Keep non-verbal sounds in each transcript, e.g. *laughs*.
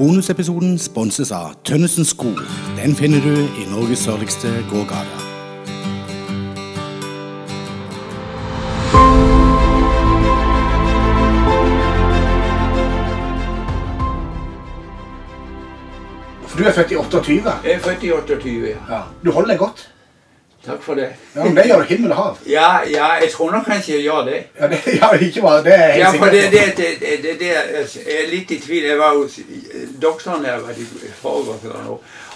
Bonusepisoden sponses av Tønnesen sko. Den finner du i Norges sørligste gågate. For du er født i 28. Jeg er født i 28, ja. Ja. Du holder deg godt. Takk for det. Ja, men det gjør himmel og hav. Ja, ja, jeg tror nok kanskje jeg gjør det. Ja, det, ja ikke bare det. er Ja, for det, det, det, det, det, det Jeg er litt i tvil. Jeg var hos doktoren der var det i forgårs.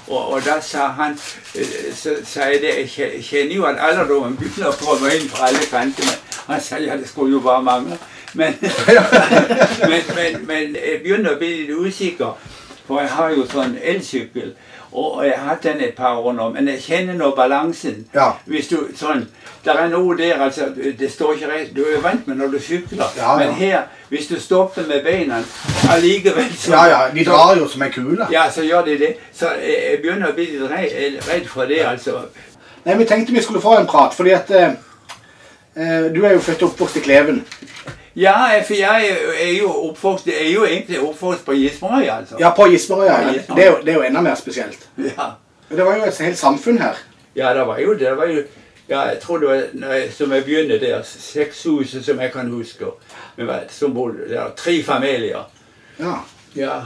Og, og da sa han eh, Så sa jeg det Jeg kjenner jo at alderdommen begynner å komme inn fra alle kanter. Men han sa ja, det skulle jo bare mangle. Men, *laughs* men, men, men jeg begynner å bli litt usikker. For jeg har jo sånn elsykkel. Og jeg har hatt den et par år nå, men jeg kjenner nå balansen. Ja. Hvis du sånn Der er noe der, altså Det står ikke rett Du er jo vant med når du sykler. Ja, ja. Men her, hvis du stopper med beina allikevel så, Ja, ja, de drar jo som en kule. Ja, så gjør de det. Så jeg, jeg begynner å bli litt redd, redd for det, altså. Nei, Vi tenkte vi skulle få en prat, fordi at eh, eh, du er jo født og oppvokst i Kleven. Ja, for jeg er jo- oppvokst Jeg er jo egentlig oppvokst på Gismarøy, altså. Ja, på Gismerøy. Ja, Det, det er jo enda mer spesielt. Ja. Men Det var jo et helt samfunn her. Ja, det var jo det. det var jo, ja, jeg tror det var når jeg, som jeg begynner der, sekshuset som jeg kan huske. Var, som bodde der, tre familier. Ja. Ja.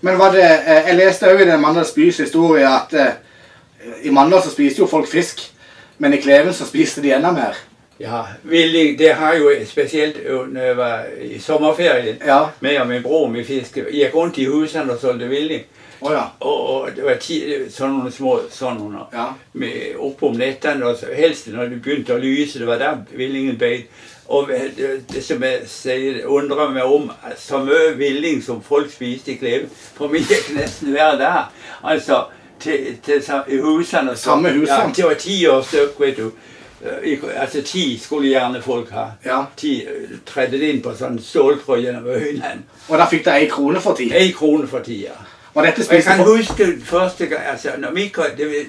Men var det eh, Jeg leste òg i den Mandals bys historie at eh, i Mandal så spiste jo folk fisk, men i Kleven så spiste de enda mer. Ja, vi, det har jo spesielt når jeg var i sommerferien. Ja. med og min bror med fiske, gikk rundt i husene og solgte villing. Oh, ja. Og, og det var ti, sånne små sånne Ja. oppe om nettene, og helst når det begynte å lyse. Det var der villingen beit. Og det, det som jeg sier, undrer meg om, så mye villing som folk spiste i Kleve. For vi gikk nesten hver dag. Altså, til, til til husene. Samme husene? Ja, det var ti år stykk, vet du. Eh, Altså ti skulle gjerne folk ha. Ja. Ti eh, tredde det inn på sånn ståltråd gjennom øynene. Og da fikk de ei krone for ti. Ei krone for tida. Og dette Og jeg kan for... huske første gang altså, når vi det,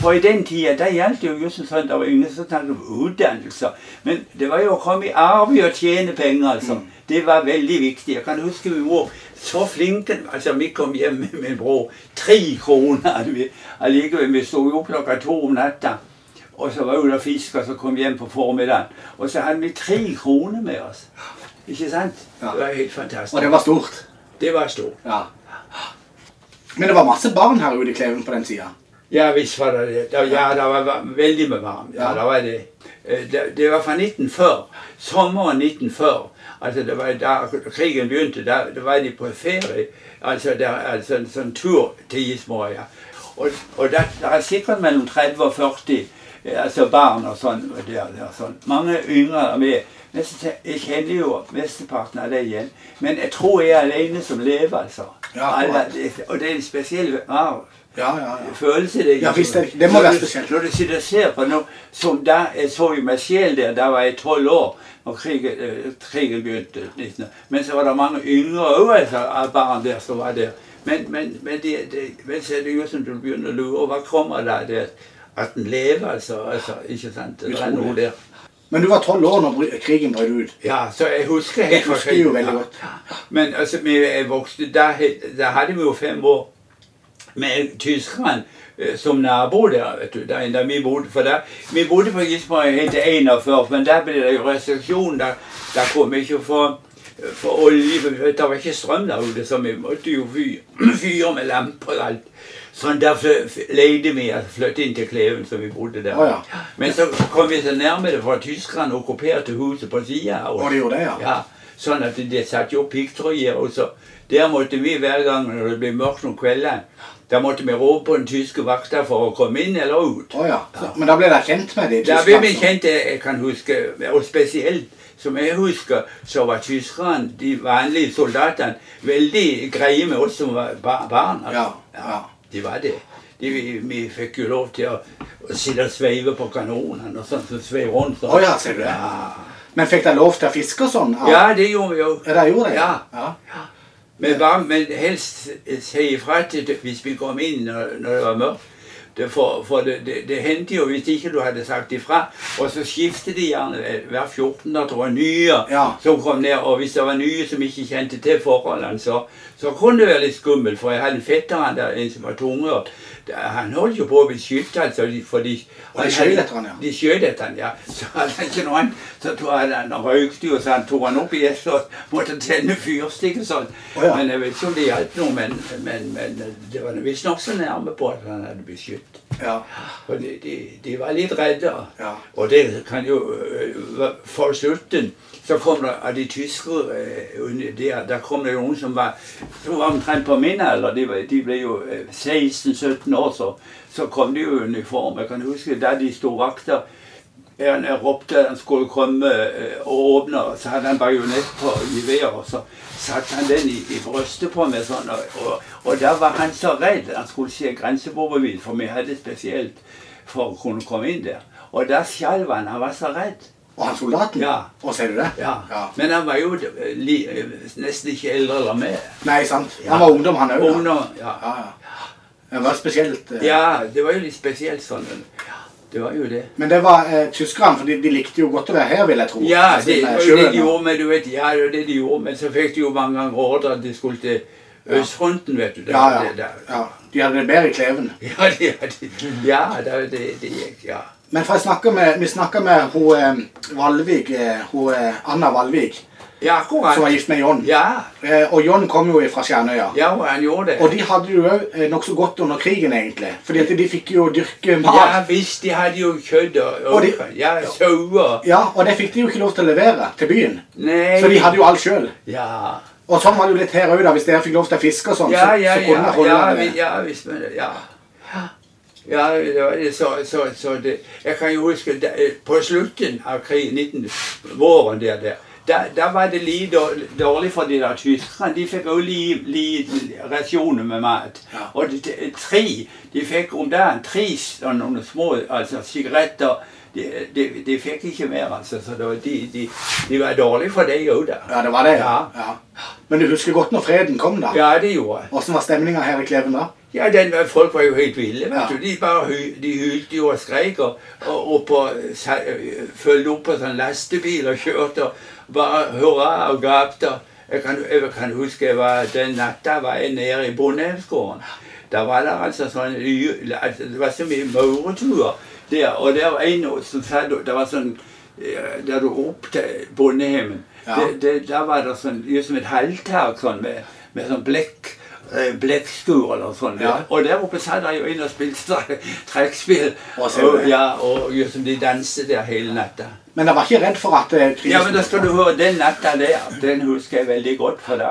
For i den tida der gjaldt jo just sånn det var ingen som snakket om utdannelser. Men det var jo å komme i arbeid og tjene penger, altså. Mm. Det var veldig viktig. Jeg kan huske vi var så flinke. altså Vi kom hjem med min bror. Tre kroner allikevel. Vi sto jo opp klokka to om natta. Og så var det fisker som kom hjem på formiddagen. Og så hadde vi tre kroner med oss. Ikke sant? Ja. Det var helt fantastisk. Og det var stort. det var stort. Ja. Men det var masse barn her ute i Kleven på den tida. Ja visst var det det. Ja, det var veldig med barn. Ja, det var det. Eh, Det, det var fra 1940. Sommeren 1940. Altså det var da krigen begynte. Da, da var de på ferie. Altså, der, altså en sånn tur til Ismøya. Og, og det, der er sikkert mellom 30 og 40 eh, altså barn og sånn. og Der, der, sånn. Mange yngre med. Men så jeg kjenner jo mesteparten av det igjen. Men jeg tror jeg er alene som lever, altså. Ja, Alle, og det er en spesiell arv Ja, ja, ja. følelse det Ja, visst det- det må være spesielt. Når du sitter og ser på noe som da Jeg så jo meg selv der, da var jeg tolv år når krigen, eh, krigen begynte. liksom. Men så var det mange yngre òg altså, barn der som var der. Men, men, men, det, det, men så er det jo som du begynner å lure Hva kommer da det at den lever, altså? altså ikke sant? Det er noe der. Men du var tolv år når krigen brøt ut. Ja, så jeg husker helt Jeg husker jo veldig godt. Men altså, vi vokste, da, da hadde vi jo fem år med tyskerne eh, som nabo der, vet du. Der, der vi bodde. For der, vi bodde på Gismarøy helt til 41, men der ble det jo restriksjon. Der, der kom vi ikke få for olje, det var ikke strøm der ute, så vi måtte jo fyre, *clears throat* med lamper og alt. Sånn Derfor leide vi å flytte inn til Kleven, som vi bodde der. Oh, ja. Men så kom vi så nærme det, for tyskerne okkuperte huset på sida av. Og de gjorde det, ja. Ja, sånn at de satte jo piggtrådgjerder. Og så der måtte vi hver gang når det ble mørkt om kvelden, da måtte vi rope på den tyske vakta for å komme inn eller ut. Oh, ja. Så, men da ble dere kjent med det? tyskerne? Da ble vi kjent, jeg kan huske, og spesielt som jeg husker, så var tyskerne, de vanlige soldatene, veldig greie med oss som var barn. altså. Ja, ja. De var det. De, vi, vi fikk jo lov til å, å sitte og sveive på kanonene og sånn, så sveiv rundt. Så. Oh, ja, ser du det. Ja. Men fikk dere lov til å fiske og sånn? ja, det gjorde vi jo. Dere gjorde det? Ja. ja. Men, bare, men helst si ifra hvis vi kom inn når, når det var mørkt. Det, for for det, det, det hendte jo hvis ikke du hadde sagt ifra. Og så skiftet de gjerne hver 14. da tror jeg nye Ja. som kom ned. Og hvis det var nye som ikke kjente til forholdene, så, så kunne det være litt skummelt. For jeg hadde en fetter han der, en som var tunghørt. Han holdt jo på å bli skutt, altså. de- For de, Og de skjøt etter han, ja. De skjøt etter han, ja. Så hadde han ikke noe annet. Så tog han, han røykte jo, så han tok han opp i et og måtte tenne fyrstikk og sånn. Oh, ja. Men jeg vet ikke om det hjalp noe. Men, men, men det var visstnok så nærme på at han hadde blitt skutt. Ja. Og de, de, de var litt redde. Ja. Og det kan jo øh, For slutten så kom det av de tyskere øh, under der, der kom det noen som var, som var omtrent på min alder. De, de ble jo øh, 16-17 år, så, så kom de jo i uniform. Jeg kan huske da de sto vakter han ropte at han skulle komme øh, og åpne, og så hadde han bajonett på geværet. Og så satte han den i, i brystet på meg sånn, og, og, og da var han så redd. Han skulle se grenseboerbevis, for vi hadde spesielt for å kunne komme inn der. Og da skjalv han. Han var så redd. Og han soldaten? Ja. Og ser du det? Ja. ja. Men han var jo øh, li, nesten ikke eldre eller meg. Nei, sant. Ja. Han var ungdom, han òg. Ungdom, ja. Ja, ja. Det var spesielt. eh. ja, det var jo litt spesielt sånn. Ja, det var jo det. Men det var eh, tyskerne, for de, de likte jo godt å være her, vil jeg tro. Ja, Altså, det var jo det de gjorde, men du vet, ja, det var det de gjorde, men så fikk de jo mange ganger ordre at de skulle til østfronten, vet du. Ja, ja. Det, ja. De hadde det bedre i kleven. *laughs* Ja, de, ja, det, det, det gikk, ja. Men for jeg snakker med, vi snakka med hun eh, Valvik, eh, hun eh, Anna Valvik, Ja, akkurat. som var gift med John. Ja, Eh, og John kom jo fra Stjernøya. ja, og han gjorde det. Og de hadde det jo òg eh, nokså godt under krigen, egentlig. Fordi at de fikk jo dyrke mat. Ja visst, de hadde jo kjøtt og, og Og de- ja, sauer. Ja, og det fikk de jo ikke lov til å levere til byen. Nei. Så de hadde jo alt sjøl. Ja. Og sånn var det jo litt her òg. Hvis dere fikk lov til å fiske og sånn, Ja, så, ja, så kunne ja, holde ja, det. ja, visst, men ja. Ja, det det, så, så, så det, jeg kan jo huske da, eh, på slutten av krigen, 19, våren der, der, da, var det litt dårlig, for de der tyskerne. De fikk også li, li, rasjoner med mat. Og tre, de fikk om dagen tre sånne små altså sigaretter. De, de, de fikk ikke mer, altså. Så det var, de, de, de var dårlige for deg òg, da. Ja, det var det. Ja. Ja. Men du husker godt når freden kom, da? Ja, det gjorde jeg. Åssen var stemninga her i Kleven da? Ja, den, folk var jo helt ville. vet du. De bare de hylte jo og skreik. Og, og, og følgde opp på sånn lastebil og kjørte og bare hurra og gapte. Jeg kan, jeg kan huske jeg var, den natta var jeg nede i Bondehjemsgården. Da var det altså sånn altså, Det var så mye mauretuer der. Og der var en som sa Det var sånn eh, Der du opp til bondehjemmen. Ja. Det, det, der var det sånn som et halvtak sånn med, med sånn blekk blekkskur eller sånn. Ja. Og der oppe satt jeg jo inn og spilte trekkspill. Og, ja, og som de danset der hele natta. Men jeg var ikke redd for at eh, krisen Ja, men da skal du høre, den natta der, den husker jeg veldig godt. For da,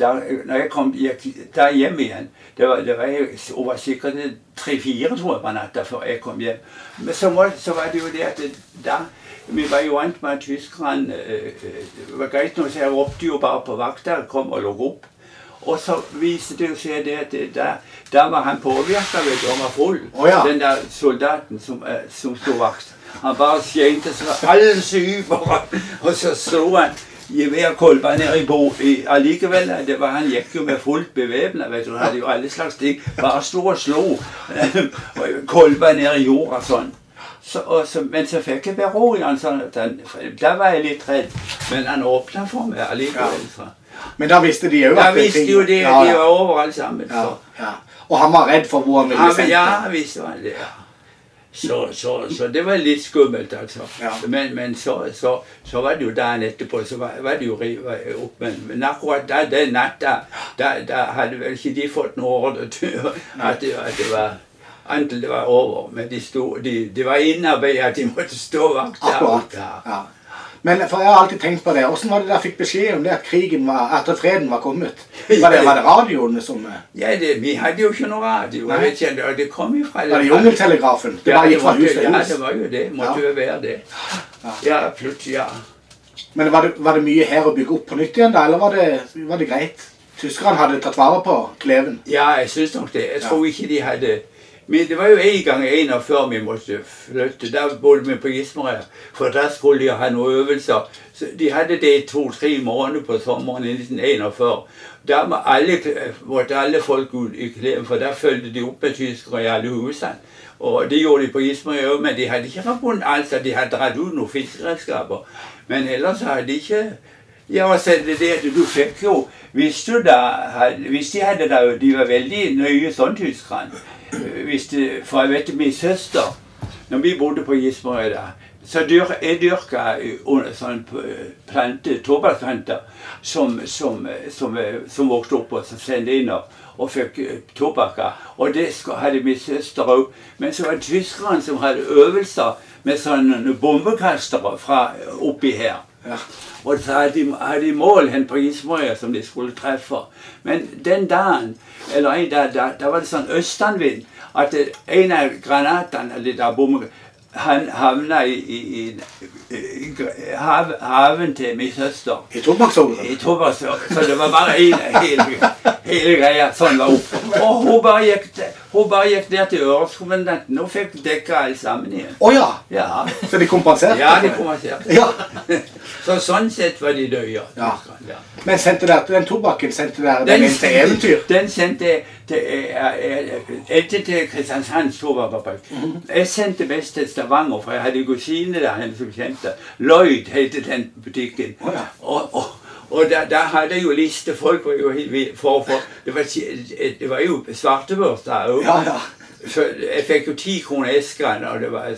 da når jeg kom jeg, da hjem igjen Det var, det var jeg over sikkert tre-fire, tror jeg, på natta før jeg kom hjem. Men så var, så var det jo det at da vi var jo vant med at tyskerne øh, øh, var greit nok, så jeg ropte jo bare på vakta, kom og lå opp. Og så viste det seg det at der, da var han påvirka, vet du, han var full. Oh, ja. Den der soldaten som, eh, som sto vakt. Han bare skjente så alle syvere, *laughs* og så slo han geværkolba ned i bo... I, allikevel, det var, han gikk jo med fullt bevæpna, vet du. Han hadde jo alle slags ting. Bare sto og slo *laughs* kolba ned i jorda sånn. Så, og så, men så fikk jeg berolige han sånn at han, Da var jeg litt redd. Men han åpna for meg allikevel. Så. Men da visste de òg at det- visste jo de, ja, de var over alle sammen. ja, ja. Og han var redd for hvor han ville Ja, sendt ja, det. visste han det. Så, så, så det var litt skummelt, altså. Ja. Men, men så, så, så var det jo dagen etterpå, så var, var det jo opp. Men, men akkurat da, den natta, da, da hadde vel ikke de fått noe ordre til at det, at det var Antil det var over. Men de, sto, de, de var innarbeidet at de måtte stå vakt der. Akkurat. Ja. Ja. Men for jeg har alltid tenkt på det. Åssen var det dere fikk beskjed om det at krigen var, at freden var kommet? Var det, var det radioene som eh, Ja, det, vi hadde jo ikke noe radio. Nei. Jeg vet ikke, det kom jo fra Var det jungeltelegrafen? Det Ja, bare gikk fra hus til hus? Ja, det var jo det. Måtte Ja. jo være det. Ja, plutselig, ja. Men var det, var det mye her å bygge opp på nytt igjen, da? Eller var det, var det greit? Tyskerne hadde tatt vare på Kleven. Ja, jeg syns nok det. Jeg tror ikke de hadde det var jo en gang i 41 vi måtte flytte. Da bodde vi på Gismarøy. For da skulle de ha noen øvelser. Så de hadde det i to-tre måneder på sommeren i 1941. Da må alle, måtte alle folk ut i klær, for da fulgte de opp med tyskere i alle husene. Og det gjorde de på Gismarøy òg, men de hadde ikke forbundet alt. så De hadde dratt ut noen fiskeredskaper. Men ellers hadde de ikke Ja, og så det det du fikk jo Hvis du da Hvis de hadde da De var veldig nøye sånn, tyskerne. Hvis det, for jeg vet min søster Når vi bodde på Gismarøyda, så dyr, jeg dyrka under sånn plante, tobakksplanter som, som, som, som vokste opp og sendte inn og, og fikk tobakker. Og det hadde min søster òg. Men så var det tyskerne som hadde øvelser med sånne bombekastere fra oppi her. Ja. Og så hadde de, hadde de mål hen på Ismøya som de skulle treffe. Men den dagen, eller en dag, da, da var det sånn østanvind at en av granatene eller der bomme, han havna i, i, i, i hav, haven til min søster. I tobakksovnen? I tobakksovnen. Så det var bare én hele, hele greia. Sånn var hun. Og hun bare gikk, hun bare gikk ned til øreskommandanten og fikk dekka alt sammen igjen. Å ja. Ja, Så de kompenserte? ja de kompenserte. Ja. *laughs* Så sånn sett var de døde. Ja. Ja. Men sendte der, den tobakken sendte dere den inn til eventyr? Den sendte jeg til, etter til Kristiansands tobakksfabrikk. Jeg sendte mest til Stavanger, for jeg hadde kusine der henne som kjente. Lloyd het den butikken. Ja. Og, og, og da, da hadde jeg jo liste. Folk for, for det, var, det var jo svartebørs der òg. Ja, ja. Jeg fikk jo ti kroner esken, og det, var,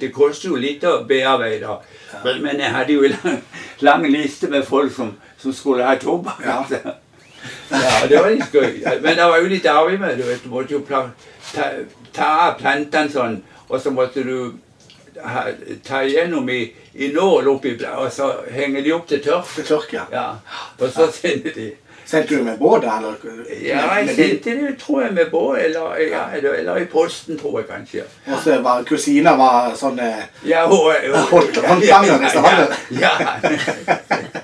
det kostet jo litt å bearbeide. Men, men jeg hadde jo en lang, lang liste med folk som, som skulle ha tobakk. Ja. ja, det var litt gøy. Men det var jo litt arvig med det. Du måtte jo ta, ta av plantene sånn, og så måtte du ha, ta igjennom i, i nål oppi, og så henger de opp til tørk. Til tørk, ja. Ja, og så sender de. Sendte du med båt? Eller? Ja, jeg sendte det, tror jeg, med båt, eller, ja, eller, eller i posten, tror jeg kanskje. Og så var kusina var sånn eh, Ja, *laughs* håndlanger i Stavanger. Ja, *laughs*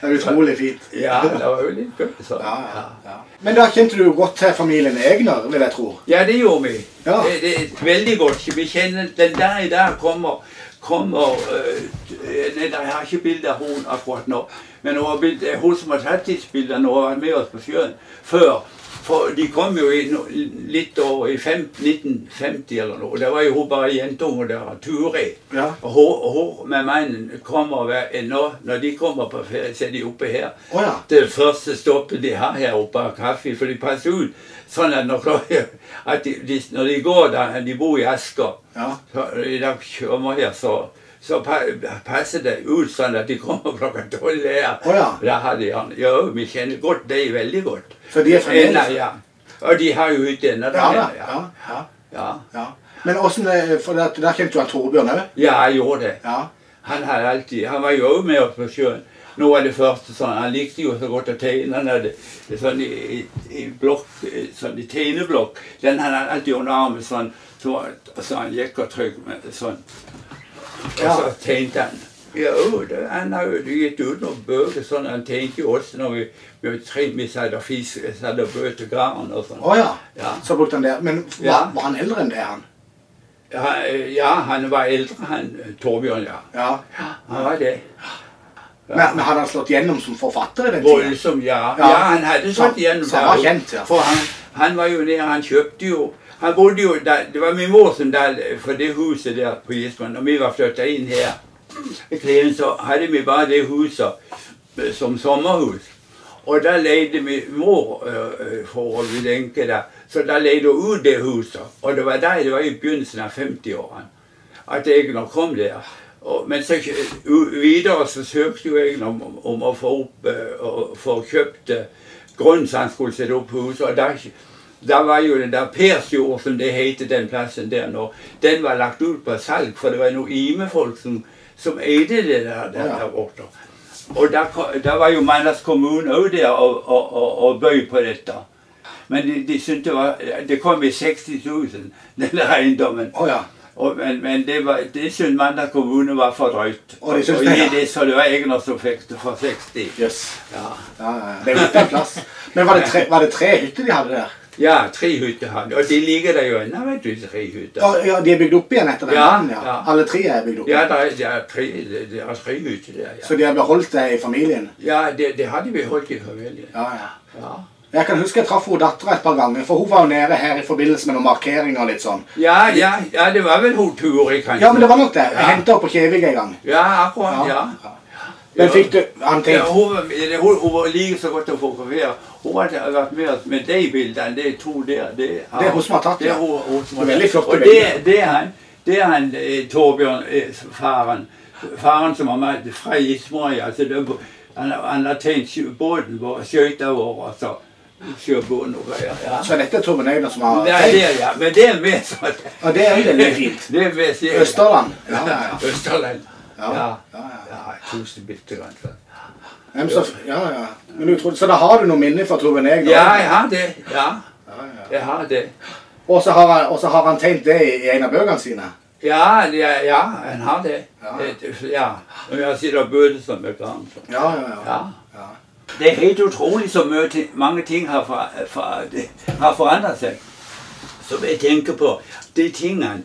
Det er utrolig fint. ja, det var jo litt gøy. Så. Ja, ja, ja. Men da kjente du godt til familien Egner, vil jeg tro? Ja, det gjorde vi. Ja. Det, det veldig godt. Vi kjenner Den der i dag kommer, kommer uh, Nei, jeg har ikke bilde av hun akkurat nå. Men hun, har hun som disse bildene, har vært med oss på sjøen før. For de kom jo i litt over i fem, 1950 eller noe. Da var jo hun bare jentunge der, Turi. Ja. Og hun, hun med mannen kommer hver, nå, Når de kommer på ferie, så er de oppe her. Oh, ja. Det første stoppet de har her oppe har kaffe, for de passer ut sånn at når, at de, de, når de går der, de bor i Asker, Ja. så de kommer her, så, så pa, passer det ut sånn at de kommer *laughs* klokka tolv her. Oh, ja. Da har de han. Ja, vi kjenner godt de veldig godt. Så de er fremdeles- Ennå, Ja. Og de har jo hytte ennå. Ja da. Ja, ja, ja. ja. Men åssen For der, der kjente du han Torbjørn òg? Ja, jeg gjorde det. Ja. Han hadde alltid, han var jo også med oss på sjøen. Nå var det første sånn, Han likte jo så godt å tegne. Han hadde sånn i, i, i blokk, sånn i tegneblokk. Den hadde han alltid under armen sånn. Så, så han gikk og trykk med sånn. Og så tegnte han. Det, han har jo gitt ut noen bøker sånn. Han tegnte jo også når vi, vi, tre, vi satt og fisk, satt og bøte garn og sånn. Å ja. Ja. Så brukte han det. Men var, Ja. var han eldre enn det, han? Ja, ja, han var eldre, han Torbjørn, ja. Ja. Han var det. Men, men hadde han slått gjennom som forfatter i den tida? Voldsomt, ja. Ja. ja. han hadde slått gjennom. Så han var kjent, ja. For han, han var jo nede, han kjøpte jo Han bodde jo der, Det var min mor som der, for det huset der på Gisborg. Når vi var flytta inn her i Kleven, så hadde vi bare det huset eh, som sommerhus. Og da leide min mor øh, for å bli det, der. Så da leide hun ut det huset. Og det var der, det var i begynnelsen av 50-årene at Egner kom der. Og, men så videre så søkte jo jeg om, om å få opp eh, og få kjøpt eh, grunn han skulle sette opp huset. Og da, da var jo den der Persjord, som det heter den plassen der nå, den var lagt ut på salg, for det var noen imefolk som, som eide det der, der, Ja. der borte. Og da, da var jo Mandals kommune òg der og, og, og, og bøy på dette. Men de, de syntes det var Det kom i 60 000, denne eiendommen. Oh, ja. Og, men, men det, var, det syntes Mandal kommune var for drøyt. Og de syntes Og det, ja. det, så det var Egner som fikk det for 60. Jøss. Ja. Ja, ja, ja. Det er plass. Men var det, tre, var det tre hytter de hadde der? Ja, tre hytter hadde. Og de ligger der jo ennå, vet du, tre hytter. Ja, ja, De er bygd opp igjen etter den Ja, ja. ja. Alle tre er bygd opp. Ja, det er, det er tre, det er tre hytter der, ja. Så de har beholdt det i familien? Ja, det, det hadde de beholdt i familien. Ja, ja. Ja. Jeg kan huske jeg traff dattera et par ganger, for hun var jo nede her i forbindelse med noen markeringer og litt sånn. Ja, ja, ja, det var vel hun Turi, kanskje. Ja, men det var nok det. Jeg Ja. henta henne på Kjevik en gang. Ja, akkurat, ja. Men fikk du Han Ja, tenkte hun, var- hun var like så godt å fotografere. Hun har vært med med de bildene, de to der. Det, Det er hun som har tatt, det. er ja. hun, hun som har det, det er han, det er han eh, Torbjørn, eh, faren. Faren som har med fra Ismøya. Altså, det- han, han har tegnet båten skøyta vår, altså. Sjøbåten og greier. Ja. Så dette er Torben Øyland som har Det er det, ja. Men det er med sånn. Og det er jo veldig fint. Det er med Østerland. Ja, ja, ja. Østerland. Ja, Ja. ja, ja. Ja, tusen bitte grann. Så, ja, ja. Men tror, så da har du noen minner fra Torben Egner? Ja, jeg har det. Ja, ja, ja. jeg har det. Og så har han, og så har han tegnet det i, en av bøkene sine? Ja, er- ja, han har det. Ja. Når Ja. Jeg sitter og bøter som med barn. Ja, ja, ja. Ja. ja. Det er helt utrolig så mange ting har, for, for, har forandret seg. Som jeg tenker på. De tingene,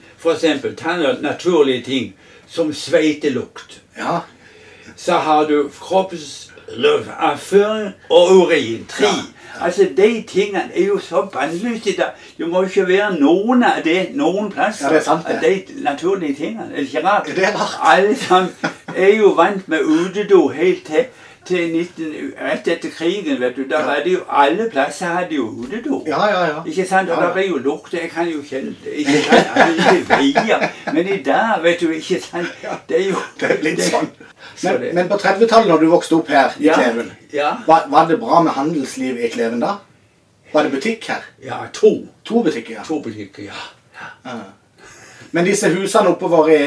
ta naturlige ting, som sveitelukt. ja. Så har du kroppsavføring og urin. Tre. Ja. Altså, de tingene er jo så bannlyst i dag. Det må ikke være noen av det noen plass. Ja, det er sant, det. De naturlige tingene. Er det ikke rart? Det er rart. Alle sammen er jo vant med utedo helt til, til 19, rett etter krigen. vet du. da Ja. var det jo, Alle plasser hadde jo utedo. Ja, ja, ja. Ikke sant? Og Ja, ja. da ble jo lukt. Jeg kan jo det. Ikke sant? Altså, ikke. Men i dag, vet du, ikke sant? Det er jo Det er litt sånn. Men, det- men på 30-tallet, når du vokste opp her i Kleven, ja. var, var det bra med handelsliv i Kleven da? Var det butikk her? Ja, to. To butikker, ja. To butikker, ja. ja. Men disse husene oppover i,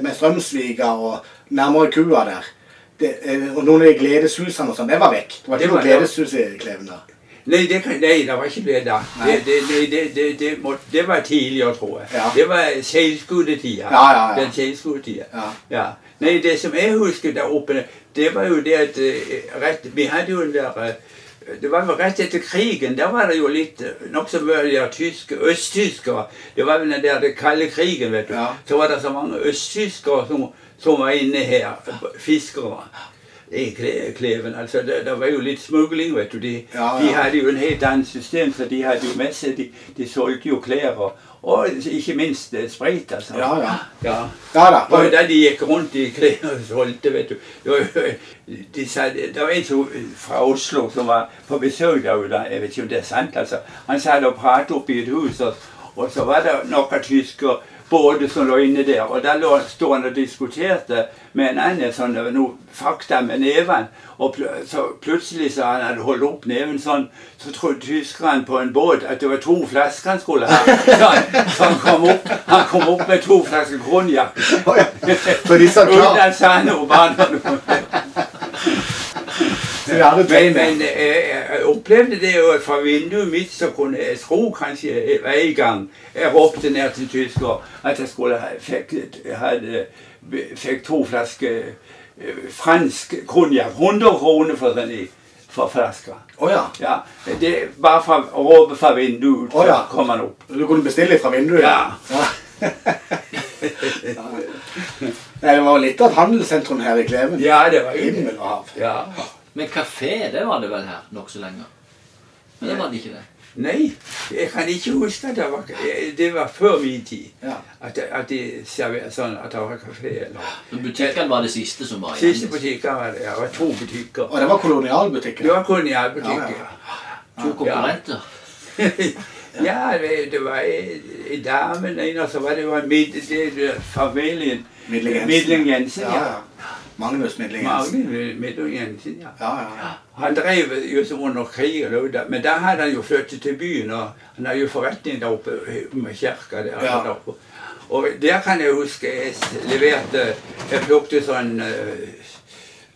med Strømsviga og nærmere kua der, det, eh, og noen av de gledeshusene og sånn, det var vekk. Det var Det ikke noe gledeshus i Kleven da. Nei, det, nei, det var ikke det da. Det, det, det, det, var tidligere, tror jeg. Ja. Det var seilskutetida. Ja, ja, ja. Den seilskutetida. Ja. Ja. Nei, det som jeg husker der oppe, det var jo det at eh, rett, Vi hadde jo den der eh, det var vel rett etter krigen. Der var det jo litt nokså mye tyske, østtyskere. Det var vel den der den kalde krigen, vet du. Ja. Så var det så mange østtyskere som, som var inne her. Fiskere. I Kle- Kleven. Altså, det, det var jo litt smugling, vet du. De, Ja, de hadde jo en helt annet system, så de hadde jo med seg De, de solgte jo klær og, og ikke minst eh, sprit, altså. Ja, ja. ja. Ja da. Og da de gikk rundt i klær og solgte, vet du. De sa, det var en som, fra Oslo som var på besøk der ute. Jeg vet ikke om det er sant. altså. Han satt og pratet oppe i et hus, og, og så var det noen tyske båter som lå inne der. Og da lå, stod han og diskuterte med en annen sånn, noe fakta med neven. Og pl så plutselig så han hadde holdt opp neven sånn, så trodde tyskerne på en båt at det var to flasker han skulle ha. Så han, så han, kom, opp, han kom opp med to flasker konjakk. Å. *laughs* Uten at sa noe bare noe. Så Men, men eh, jeg opplevde det jo at fra vinduet mitt så kunne jeg tro kanskje en gang jeg ropte ned til tysker at jeg skulle ha, fikk, hadde, fikk to flasker fransk konjakk. 100 kroner for den i for flaska. Oh, ja. Ja, det bare fra rope fra vinduet, så oh, ja. kom han opp. Du kunne bestille fra vinduet? Ja. ja. *laughs* Nei, det var litt av et handelssentrum her i Kleven. Ja, det var. Himmel og hav. Ja. Men kafé, det var det vel her nokså lenge? Men det var det ikke det. Nei, jeg kan ikke huske at det var Det var før min tid. Ja. At, at de serverte sånn at det var kafé. eller Så butikken var det siste som var Siste butikken var det. Ja, det var to butikker. Og det var kolonialbutikken. Det var kolonialbutikken. Ja, ja. To konkurrenter? *laughs* Ja, det, det var en dame, og så var det jo en mid, det, familien. Midling Jensen. Ja, Ja. ja. Magnus Jensen. Ja. Ja, ja. Han drev jo som under krigen, men da hadde han jo flyttet til byen. og Han har jo forretning der oppe med kirka der. Ja. der oppe. Og der kan jeg huske jeg leverte Jeg plukket sånn eh,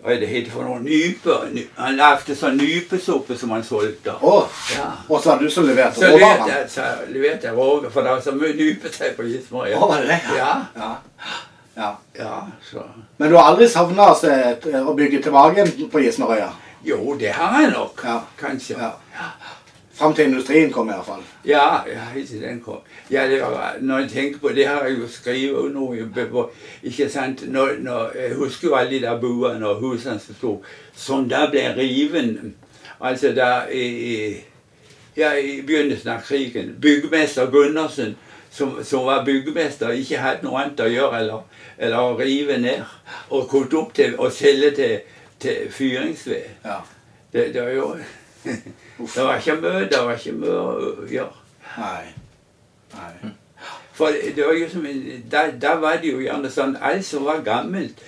Hva er det heter for noe? Nype. Han lagde sånn nypesuppe som han solgte. Oh, Ja. og så hadde du så levert leverte råvarene? så leverte jeg råger, for det var så mye nypetøy på Gismarøy. Oh? Ja. Ja. Ja. ja, så Men du har aldri savna å bygge tilbake på Gismarøya? Jo, det har jeg nok. Ja. Kanskje. Ja. Fram til industrien kom, i hvert fall. Ja, ja, til den kom. Ja, det var, når jeg tenker på det, har jeg jo skrevet noe. Ikke sant? Når, når, jeg husker jo alle de der buene og husene som sto som da ble riven. Altså da i, ja, i begynnelsen av krigen. Byggmester Gundersen, som, som var byggemester, ikke hadde noe annet å gjøre eller, eller å rive ned. Og kom opp til å selge til, til fyringsved. Ja. Det, det var jo *laughs* Det var ikke mye, det var ikke mye å gjøre. Nei. Nei. For det var jo som, da, da var det jo gjerne sånn Alt som var gammelt,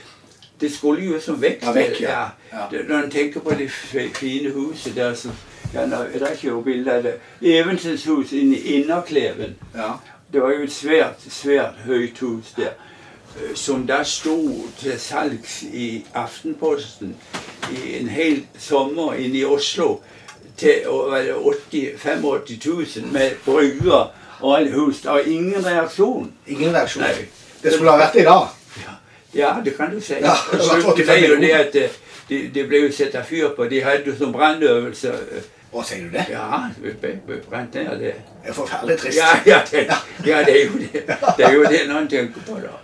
det skulle jo som vekk. Ja, vekk, ja. Ja. Når en tenker på det fine huset der som ja, nå, Det er ikke jo bilde av det. Evensens hus inne i Innerkleven. Ja. Det var jo et svært, svært høyt hus der. eh, Som da sto til salgs i Aftenposten i en hel sommer inne i Oslo. Til og 80 85 000 med bruer og alle hus. Og ingen reaksjon. Ingen reaksjon. Nei. Det skulle ha vært i dag. Ja, det kan du si. Ja, det var 85 ble jo det at eh, de, de ble jo satt fyr på. De hadde jo som brannøvelse eh, Å, sier du det? Ja, vi ble, ble brent det. Det er forferdelig trist. Ja, ja, det, ja, det er jo det. Det er jo det noen tenker på da.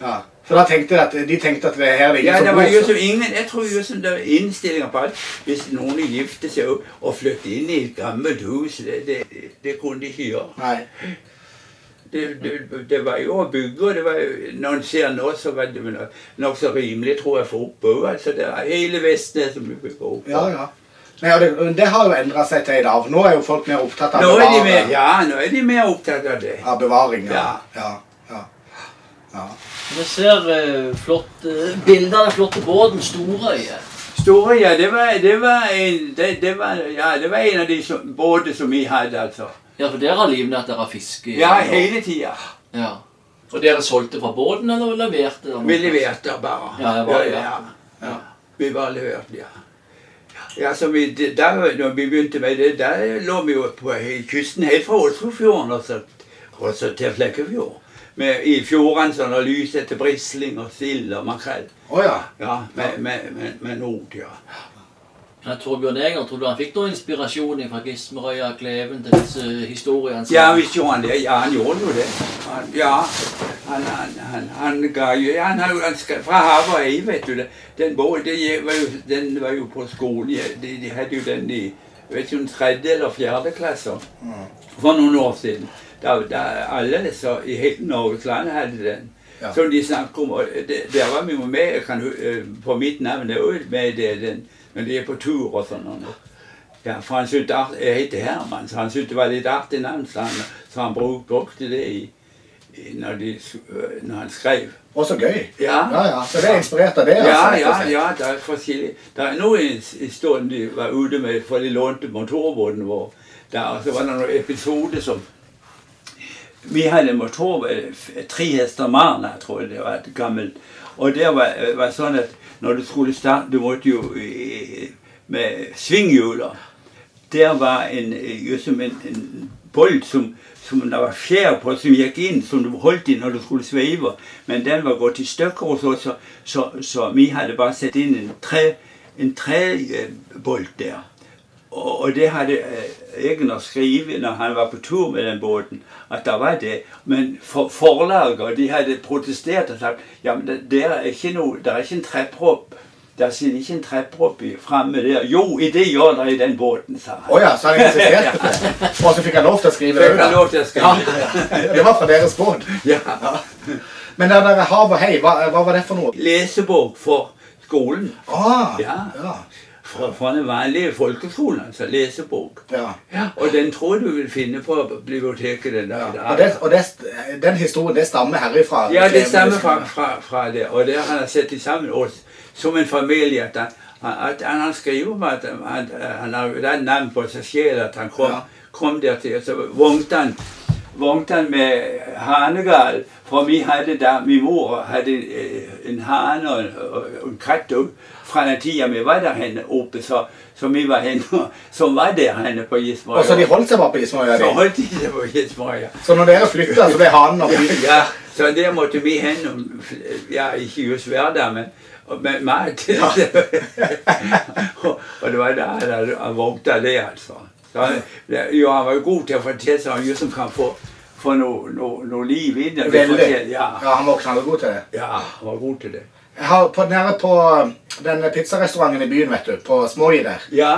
Ja. Så da tenkte at, de tenkte at det her er det ingen Ja, det var jo som ingen, Jeg tror jo som det var innstillinger på at hvis noen gifter seg opp og flytter inn i et gammelt hus, det, det, det kunne de ikke gjøre. Nei. Det, det, det var jo å bygge, og det var jo, når en ser nå, så var det nokså rimelig, tror jeg, for oppe òg. Altså, det er hele Vestnes som blir bygget opp. Ja, ja. Nei, og det, det har jo endra seg til i dag. for Nå er jo folk mer opptatt av, Nå er de bevare- mer, ja, nå er de mer opptatt av det. av bevaring. Ja. Ja. Ja. Ja. ja. Vi ser uh, flott, uh, bilder av den flotte båten Storøye. Store, ja, det var, det var, en, det, det var, ja, det var en av de som, som vi hadde, altså. Ja, for dere har livnært at dere fiske? Ja, hele tida. Ja. Og dere solgte fra båten, eller leverte dere? Vi leverte bare. Ja, det var ja. ja. ja. Vi bare leverte, ja. Ja, så vi, der, når vi begynte med det, der lå vi jo på kysten helt fra Oslofjorden og så, og til Flekkefjord. Med, I fjordene sånn og lys etter brisling og sild og makrell. Oh, ja. Ja, med, med, med, med not, ja. Torbjørn Eger, tror du han fikk noe inspirasjon fra Gismerøya og Kleven til disse historiene? Ja, visst gjorde han det. Ja, han gjorde jo det. Han, ja, han, han, han, han ga jo ja, han, har jo- han Fra ei, vet du det. Den, båten, det var jo, den var jo på skolen. ja, De, de hadde jo den i vet ikke tredje eller fjerde klasse for noen år siden. Da, da alle så, i hele Norges land hadde den. Ja. Som de snakker om. og det, Der var vi jo med jeg kan, eh, på mitt navn. Det er med det, den, når de er på tur og sånn. Ja, for han syntes art- Jeg heter Herman, så han syntes det var litt artig navn, så han, så han bruk, brukte det i, i, når, de, øh, når han skrev. Å, så gøy. Ja. Ja, ja. Så det er inspirert av det? Ja, altså, ja, ja, det er forskjellig. Det er noen i historien de var ute med, for de lånte motorbåten vår. Der, og så var det noen episoder som Vi hadde motor, eh, tre hester Marna, tror jeg det var gammelt. Og det var, var sånn at når du skulle starte Du måtte jo eh, med svinghjuler. Der var en, eh, en, en bolt som, som det var fjær på, som gikk inn, som du holdt i når du skulle sveive. Men den var gått i stykker, hos så, så, så, så vi hadde bare satt inn en tre en trebolt der. Og, det hadde eh, Egner skrevet når han var på tur med den båten, at det var det. Men for, forlaget de hadde protestert og sagt ja, men det, det er ikke noe, det er ikke en trepropp. Der sitter ikke en trepropp i- framme der. Jo, i det gjør det i den båten, sa han. Oh ja, så han insisterte på det. *laughs* Og så fikk han lov til å skrive Fikk han lov til å skrive Ja, det var fra deres båt. Ja. Men der, der Hav og hei, hva, hva var det for noe? Lesebok for skolen. Ah, Ja. ja. Fra, fra den vanlige folkeskolen, altså lesebok. ja. Ja, og den tror du vil finne på biblioteket den Ja, dag. og, det, og det, den historien det stammer herifra? Ja, det stammer fra, fra, fra det. Og det han har sett de sammen oss som en familie. At han, at han, skriver på at han, han har er navn på seg selv at han kom, Ja. kom der til. Så vognet han, vognet med hanegal. For vi hadde da, min mor hadde eh, en hane og, en katt fra den tida vi var der henne oppe. Så, så vi var henne, *laughs* som var der henne på Gismarøya. Og så de holdt seg bare på Gismarøya? Så holdt de seg på Gismarøya. Så når dere flytta, så ble hanen og *laughs* Ja, så der måtte vi hen Ja, ikke just hver dag, men med mat. *laughs* og, og det var da han vågna det, altså. Da, jo, han var jo god til å fortelle så mye som kan få, få noe, no, no liv inn. i det. Ja, Ja, han var god til det. ja, han var god til det. Jeg har på, Nede på den pizzarestauranten i byen, vet du, på Småi der, Ja,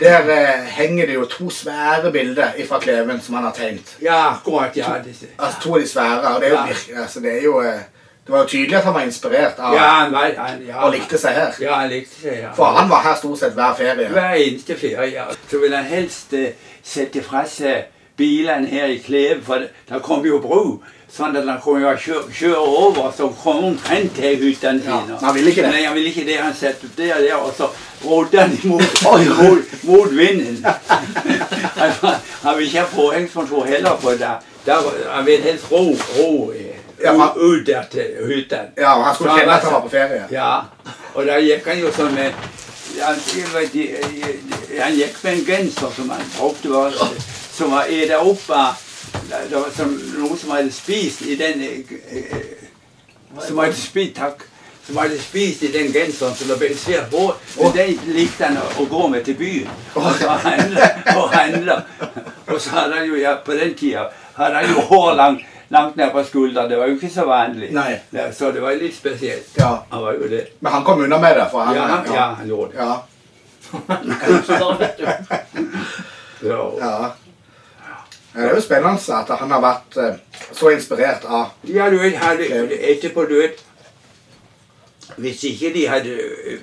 der eh, henger det jo to svære bilder fra Kleven som han har tegnet. ja akkurat. ja. To, Altså To av de svære. og Det er jo, Ja. altså, det er jo eh, Det var jo tydelig at han var inspirert av ja, han, var- han, ja, og likte seg her. Ja, han likte seg, ja. For han var her stort sett hver ferie. Hver eneste ferie. ja. Så ville han helst eh, sette fra seg bilene her i Kleve, for der kom jo bro. Sånn at han kunne jo kjøre, kjøre over, så kom omtrent til hyttene Ja, han ville ikke det. Nei, han ville ikke det. Han satte opp der og der, og så rodde han imot *laughs* mot, mot vinden. *laughs* han, han ville ikke ha påhengsmotor heller for det. Der, han ville helst ro, ro Ja, han- ut der til hyttene. Ja, og Han skulle kjenne at han var på ferie. ja, og da gikk han jo sånn med han, han gikk med en genser som han brukte var, som var spist opp av som, noe som hadde spist i den Som hadde spist Takk. Som hadde spist i den genseren, som ble på svært hår. Men den likte han å gå med til byen. Og så handle, og handle. Og så hadde han jo, ja, på den tida hadde han jo hår langt, langt ned på skulderen. Det var jo ikke så vanlig. Ja, så det var litt spesielt. Ja. Han var jo det. Men han kom unna med det. for han... Ja, han, ja, han gjorde det. ja. *laughs* Ja. ja. Det er jo spennende at han har vært eh, så inspirert av Ja, du vet, hadde, etterpå, du vet Hvis ikke de hadde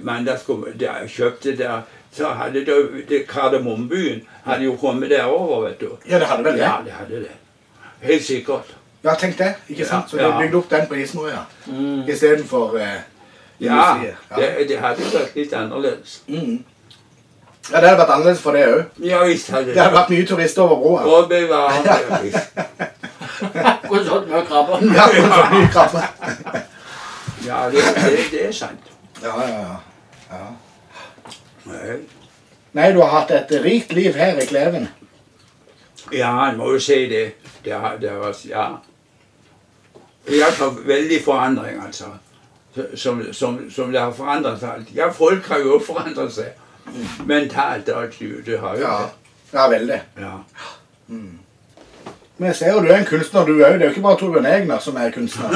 mandagskommet kjøpt det der, så hadde det, det Kardemommebyen hadde jo kommet der over, vet du. Ja, det hadde vel det? Ja, det hadde det. Helt sikkert. Ja, tenk det. ikke sant? Så de har bygde opp den på Ismøya Mm. istedenfor eh, Ja, industrier. det, det hadde vært litt annerledes. Mm. ja, det hadde vært annerledes for det òg. Ja visst hadde Det hadde vært mye turister over broa. Og bevare. Hvordan sånn med krabber? Ja, så mye krabber. Ja, det, det, det er sant. Ja, ja, ja. ja. Nei. Nei, du har hatt et rikt liv her i Kleven. Ja, en må jo si det. Det har, det har ja. Iallfall veldig forandring, altså. Som, som, som det har forandret seg alt. Ja, folk har jo forandret seg. Mentalt og alt. du- Det har jo Ja, det. ja veldig. Ja. Men jeg ser jo du er en kunstner, du òg. Det er jo ikke bare Torbjørn Egner som er kunstner. *laughs*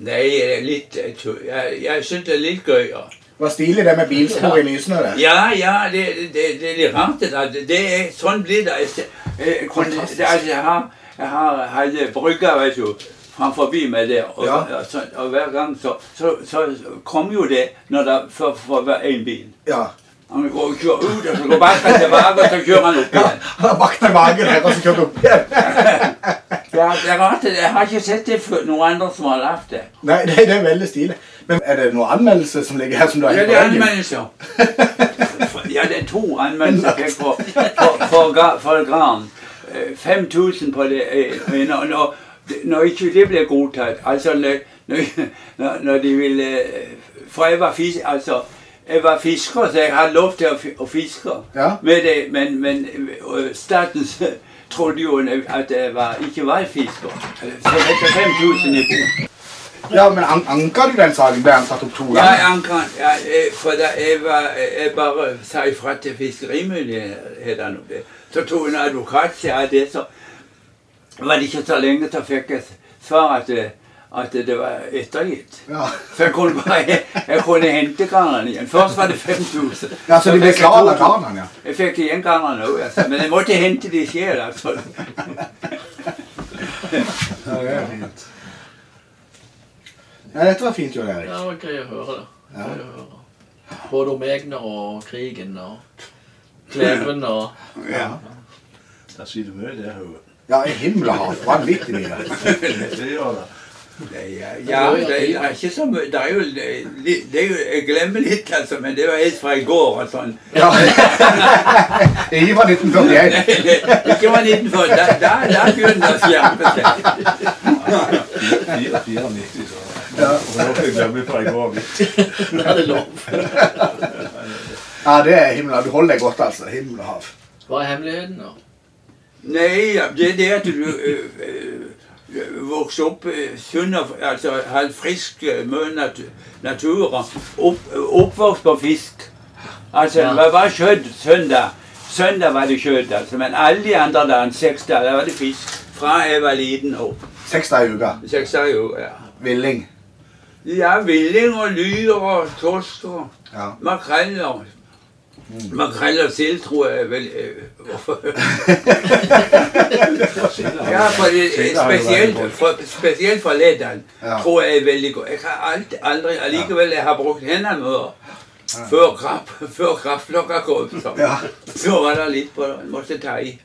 Nei, det er litt jeg, jeg, syns det er litt gøy. Ja, Det var stilig det med bilspor i lysene. der. ja, ja det, det, det er litt rart. Det, det er, sånn blir det. Jeg, kunne- Fantastisk. altså, jeg har, jeg har hadde brygga, vet du, fram forbi meg der. Og, Ja. og, så, og hver gang så, så, så kom jo det når det for, for hver en bil. Ja. Han går og kjører ut, og så går bakken tilbake, og så kjører han opp igjen. Han har bakt tilbake der og så kjørt opp igjen. Ja, det er rart. Jeg har ikke sett det før noen andre som har lagd det. Nei, det, det er veldig stilig. Men er det noen anmeldelse som ligger her som du har Ja, det er anmeldelser. *laughs* Ja, det er to anmeldelser jeg fikk for, for, for, for Gran. Eh, 5000 på det ene. Og når, når ikke det ble godtatt, altså når, når, når de ville For jeg var, fisk... altså, jeg var fisker, så jeg hadde lov til å, fiske Ja. med det, men, men staten trodde jo at jeg var, ikke var fisker. Så jeg fikk 5000 i bot. Ja, men an anka du den saken? Ble han tatt opp to Ja, ganger? han kan, ja, for da jeg, var, jeg bare sa ifra til fiskerimyndighetene om det. Så tok en advokat seg av det, så var det ikke så lenge til jeg fikk et svar at det, at det var ettergitt. Ja. Så jeg kunne bare jeg kunne hente garnene igjen. Først var det 5000. ja, så de ble fikk jeg av garnene, ja. Jeg fikk igjen garnene òg, altså. men jeg måtte hente de sjøl. Altså. Ja, det er fint. Ja, dette var fint, Jon Erik. Ja, det var gøy å høre det. Ja. Gøy å høre. Både om Egner og krigen og Kleven og Ja. Der sier du mye, det, Hauge. Ja, og hav. Vanvittig mye. Det gjør det. Ja, ja det er ikke så mye Det er jo, det er jo Jeg glemmer litt, altså, men det var helt fra i går og sånn. Ja. Ikke fra 1941. Ikke var 1940. Da, da, da begynner det å skjerpe seg. 94, så. Ja. Og jeg glemme fra i går. Da *laughs* er lov. Ja, det er himmel. Du holder deg godt, altså. Himmel og hav. Hva er hemmeligheten, da? Nei, det er det at du ø, vokser opp sunn og altså har frisk mye nat natur. Opp, oppvokst på fisk. Altså, Ja. det var kjøtt søndag. Søndag var det kjøtt, altså. Men alle de andre dagene, seks dager, var det fisk. Fra jeg var liten og Seks dager i uka. Seks dager, jo, ja. Villing. Ja, villing og lyr og torsk og Ja. makrell og Makrell og sild tror jeg vel eh, Hvorfor? *laughs* Ja, for spesielt, for, spesielt for leddene Ja. tror jeg er veldig godt. Jeg har alt, aldri Allikevel jeg har brukt hendene mer. Før, kraft, *laughs* før kraftlokka kom. Så. Ja. så var det litt på det. Måtte ta i.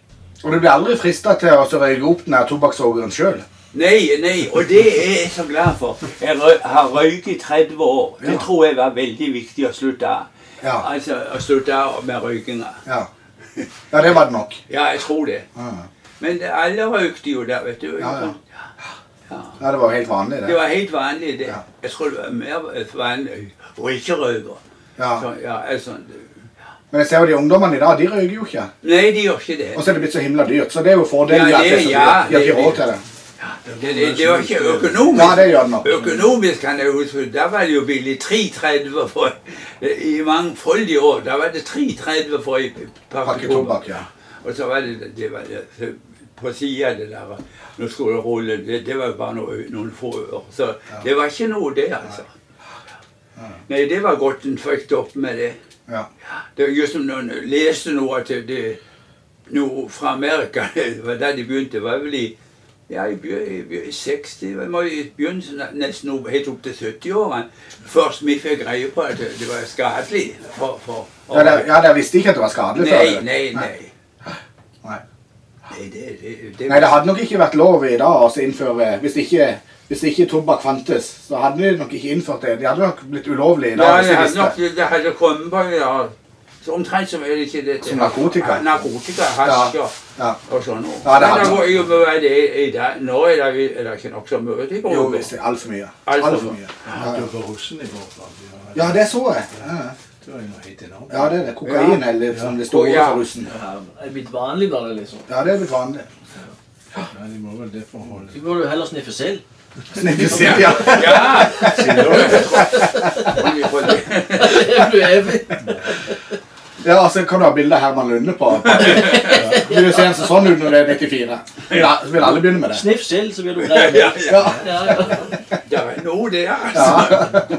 Og du blir aldri frista til å røyke opp den her tobakksågeren sjøl? Nei, nei, og det er jeg så glad for. Jeg har røykt i 30 år. Det tror jeg var veldig viktig å slutte av. Ja. Altså å slutte av med røykinga. ja. Ja, det var det nok. Ja, jeg tror det. Men det, alle røykte jo der, vet du. Ja, ja. Ja. Ja, det var helt vanlig, Det det. var helt vanlig, det. Jeg tror det var mer vanlig å ikke røyke. Ja. Så, ja, altså, Men jeg ser jo de ungdommene i dag, de røyker jo ikke. nei, de gjør ikke det. Og så er det blitt så himla dyrt, så det er jo fordelen Ja, det, at det så ja. De har råd til det. Det, det, det var ikke økonomisk. Ja, det gjør det nok. Økonomisk kan jeg huske, da var det jo billig 3,30 for I mangfoldige år. Da var det 3,30 for en Pakke tobakk, ja. Og så var det, det var på sida det der Nå skulle det rulle Det, det var jo bare noe, noen få øre. Så det var ikke noe, det, altså. Nei, det var godt en fikk opp med det. Ja. Det var just som noen leste noe til det, noe fra Amerika *laughs* det var Da de begynte, var vel i ja, i, i, i 60, i begynnelsen, nesten helt opp til 70-årene. Først vi fikk greie på at det, var skadelig for, for Ja, dere ja, visste ikke at det var skadelig før. Nei, det. nei, nei. Nei. Nei, det, det, det, Nei, det hadde nok ikke vært lov i dag å innføre Hvis ikke, hvis ikke tobakk fantes, så hadde de nok ikke innført det. De hadde nok blitt ulovlig i dag. Ja, det de hadde nok det hadde kommet på ja. Så omtrent som er det ikke det Som narkotika? Ja, narkotika, hasj og, Ja. og sånn. Ja, det Men hadde det nok. går jo det i dag. Nå er det, er det ikke nokså mye det går Jo, visst, det er altfor mye. Alt for mye. mye. Ja, du på russen i går. Ja, det så jeg. Ja, Det ja det er det. Kokain er litt som det store Ja. for russen. Ja, er blitt vanlig da, liksom. Ja, det er blitt vanlig. Nei, de må vel det forholdet. Så burde jo heller sniffe sild. Sniffe sild, ja. Ja! *laughs* *laughs* Det er du evig. Ja, altså, så kan du ha bilde av Herman Lunde på. *laughs* Vil du se en som sånn ut når det er 94? Ja, så vil alle begynne med det. Sniff selv, så blir du grei. Ja, Ja, ja. Det er noe, det, altså.